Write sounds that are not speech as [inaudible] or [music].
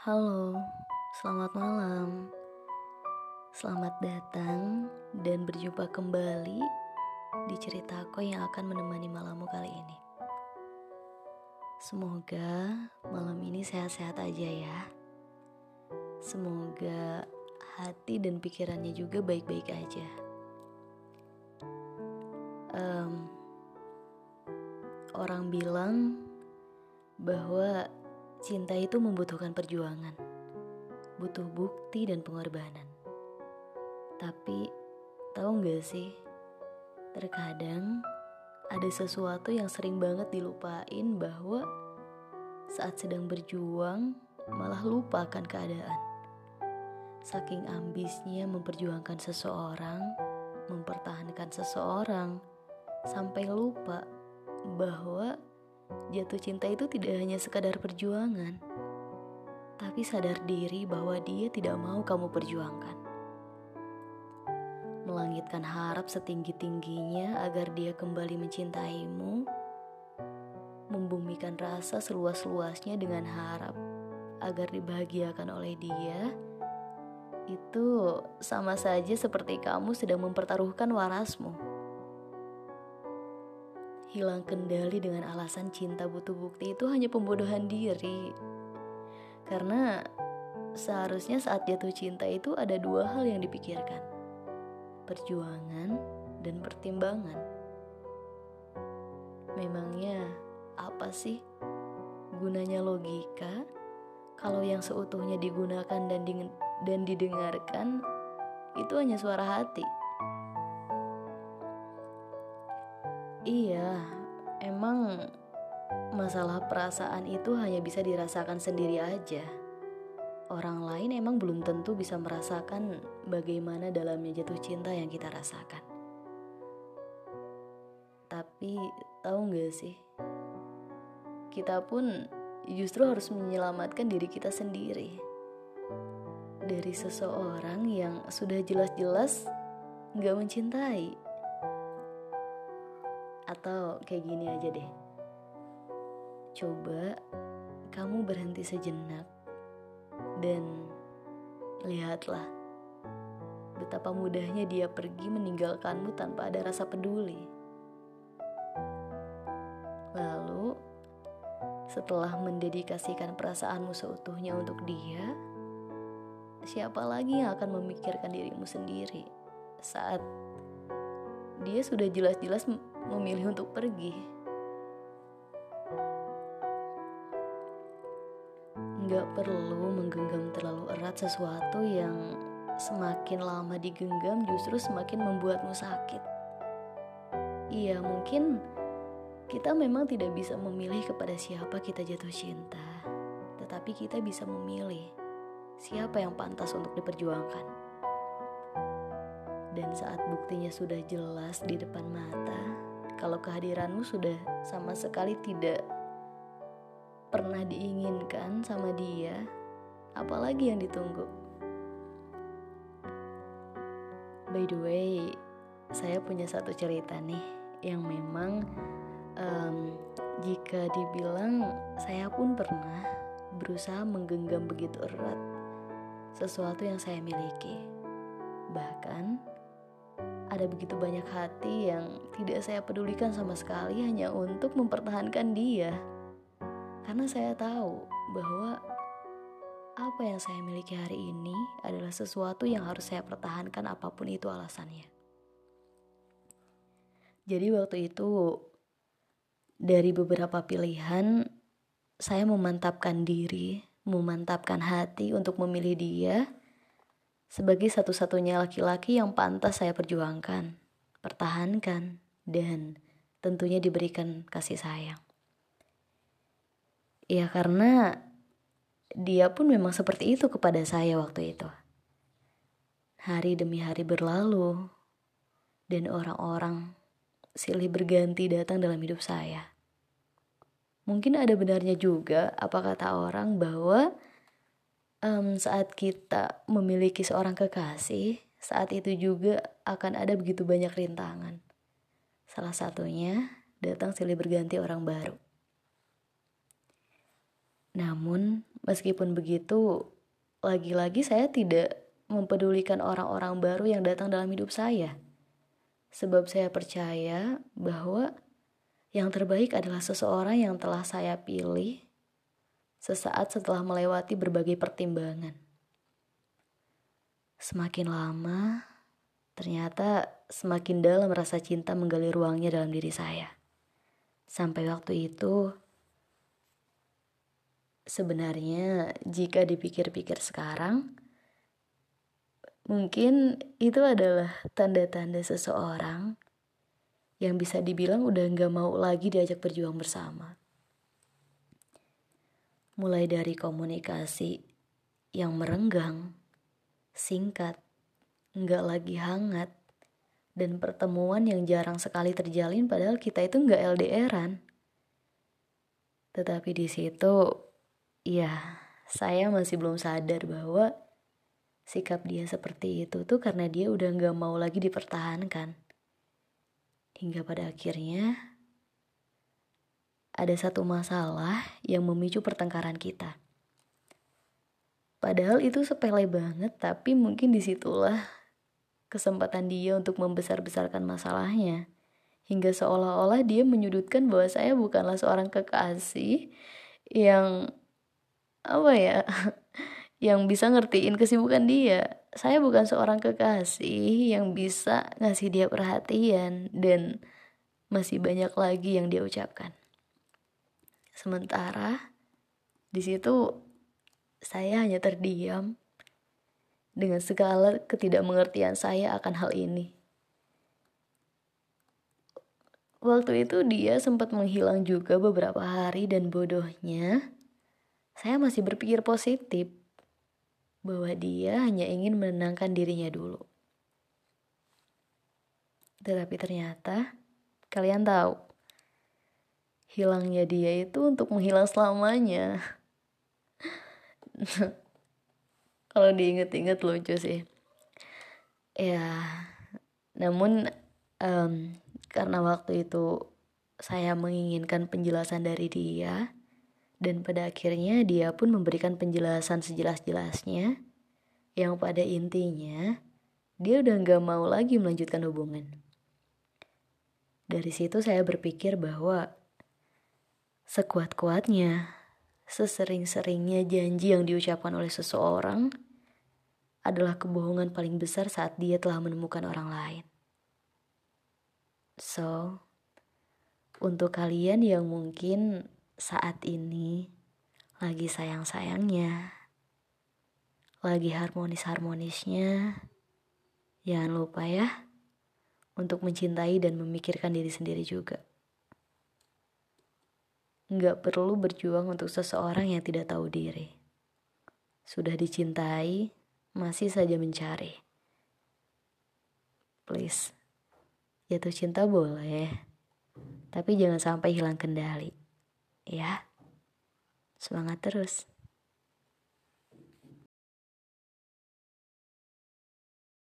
Halo, selamat malam. Selamat datang dan berjumpa kembali di ceritaku yang akan menemani malammu kali ini. Semoga malam ini sehat-sehat aja ya. Semoga hati dan pikirannya juga baik-baik aja. Um, orang bilang bahwa cinta itu membutuhkan perjuangan, butuh bukti dan pengorbanan. Tapi tahu gak sih, terkadang ada sesuatu yang sering banget dilupain bahwa saat sedang berjuang malah lupa akan keadaan. Saking ambisnya memperjuangkan seseorang, mempertahankan seseorang, sampai lupa bahwa jatuh cinta itu tidak hanya sekadar perjuangan, tapi sadar diri bahwa dia tidak mau kamu perjuangkan melangitkan harap setinggi-tingginya agar dia kembali mencintaimu, membumikan rasa seluas-luasnya dengan harap agar dibahagiakan oleh dia, itu sama saja seperti kamu sedang mempertaruhkan warasmu. Hilang kendali dengan alasan cinta butuh bukti itu hanya pembodohan diri. Karena seharusnya saat jatuh cinta itu ada dua hal yang dipikirkan perjuangan, dan pertimbangan. Memangnya apa sih gunanya logika kalau yang seutuhnya digunakan dan dan didengarkan itu hanya suara hati? Iya, emang masalah perasaan itu hanya bisa dirasakan sendiri aja orang lain emang belum tentu bisa merasakan bagaimana dalamnya jatuh cinta yang kita rasakan. Tapi tahu gak sih, kita pun justru harus menyelamatkan diri kita sendiri dari seseorang yang sudah jelas-jelas gak mencintai. Atau kayak gini aja deh, coba kamu berhenti sejenak dan lihatlah betapa mudahnya dia pergi meninggalkanmu tanpa ada rasa peduli. Lalu, setelah mendedikasikan perasaanmu seutuhnya untuk dia, siapa lagi yang akan memikirkan dirimu sendiri saat dia sudah jelas-jelas memilih untuk pergi? Gak perlu menggenggam terlalu erat sesuatu yang semakin lama digenggam justru semakin membuatmu sakit. Iya, mungkin kita memang tidak bisa memilih kepada siapa kita jatuh cinta, tetapi kita bisa memilih siapa yang pantas untuk diperjuangkan. Dan saat buktinya sudah jelas di depan mata, kalau kehadiranmu sudah sama sekali tidak pernah diinginkan sama dia, apalagi yang ditunggu. By the way, saya punya satu cerita nih yang memang um, jika dibilang saya pun pernah berusaha menggenggam begitu erat sesuatu yang saya miliki. Bahkan ada begitu banyak hati yang tidak saya pedulikan sama sekali hanya untuk mempertahankan dia. Karena saya tahu bahwa apa yang saya miliki hari ini adalah sesuatu yang harus saya pertahankan apa pun itu alasannya. Jadi waktu itu dari beberapa pilihan saya memantapkan diri, memantapkan hati untuk memilih dia sebagai satu-satunya laki-laki yang pantas saya perjuangkan, pertahankan, dan tentunya diberikan kasih sayang. Ya karena dia pun memang seperti itu kepada saya waktu itu. Hari demi hari berlalu, dan orang-orang silih berganti datang dalam hidup saya. Mungkin ada benarnya juga apa kata orang bahwa um, saat kita memiliki seorang kekasih, saat itu juga akan ada begitu banyak rintangan. Salah satunya datang silih berganti orang baru. Namun, meskipun begitu, lagi-lagi saya tidak mempedulikan orang-orang baru yang datang dalam hidup saya. Sebab saya percaya bahwa yang terbaik adalah seseorang yang telah saya pilih sesaat setelah melewati berbagai pertimbangan. Semakin lama, ternyata semakin dalam rasa cinta menggali ruangnya dalam diri saya. Sampai waktu itu, sebenarnya jika dipikir-pikir sekarang, mungkin itu adalah tanda-tanda seseorang yang bisa dibilang udah nggak mau lagi diajak berjuang bersama. Mulai dari komunikasi yang merenggang, singkat, nggak lagi hangat, dan pertemuan yang jarang sekali terjalin padahal kita itu nggak LDRan. Tetapi di situ, ya saya masih belum sadar bahwa sikap dia seperti itu tuh karena dia udah nggak mau lagi dipertahankan Hingga pada akhirnya ada satu masalah yang memicu pertengkaran kita. Padahal itu sepele banget, tapi mungkin di situlah kesempatan dia untuk membesar-besarkan masalahnya. Hingga seolah-olah dia menyudutkan bahwa saya bukanlah seorang kekasih yang apa ya [laughs] yang bisa ngertiin kesibukan dia saya bukan seorang kekasih yang bisa ngasih dia perhatian dan masih banyak lagi yang dia ucapkan. Sementara di situ saya hanya terdiam dengan segala ketidakmengertian saya akan hal ini. Waktu itu dia sempat menghilang juga beberapa hari dan bodohnya saya masih berpikir positif bahwa dia hanya ingin menenangkan dirinya dulu. Tetapi ternyata kalian tahu, hilangnya dia itu untuk menghilang selamanya. [laughs] Kalau diinget-inget lucu sih. Ya, namun um, karena waktu itu saya menginginkan penjelasan dari dia, dan pada akhirnya dia pun memberikan penjelasan sejelas-jelasnya yang pada intinya dia udah gak mau lagi melanjutkan hubungan. Dari situ saya berpikir bahwa sekuat-kuatnya, sesering-seringnya janji yang diucapkan oleh seseorang adalah kebohongan paling besar saat dia telah menemukan orang lain. So, untuk kalian yang mungkin saat ini lagi sayang-sayangnya, lagi harmonis-harmonisnya. Jangan lupa ya untuk mencintai dan memikirkan diri sendiri juga. Nggak perlu berjuang untuk seseorang yang tidak tahu diri. Sudah dicintai, masih saja mencari. Please, jatuh cinta boleh, tapi jangan sampai hilang kendali. Ya, semangat terus.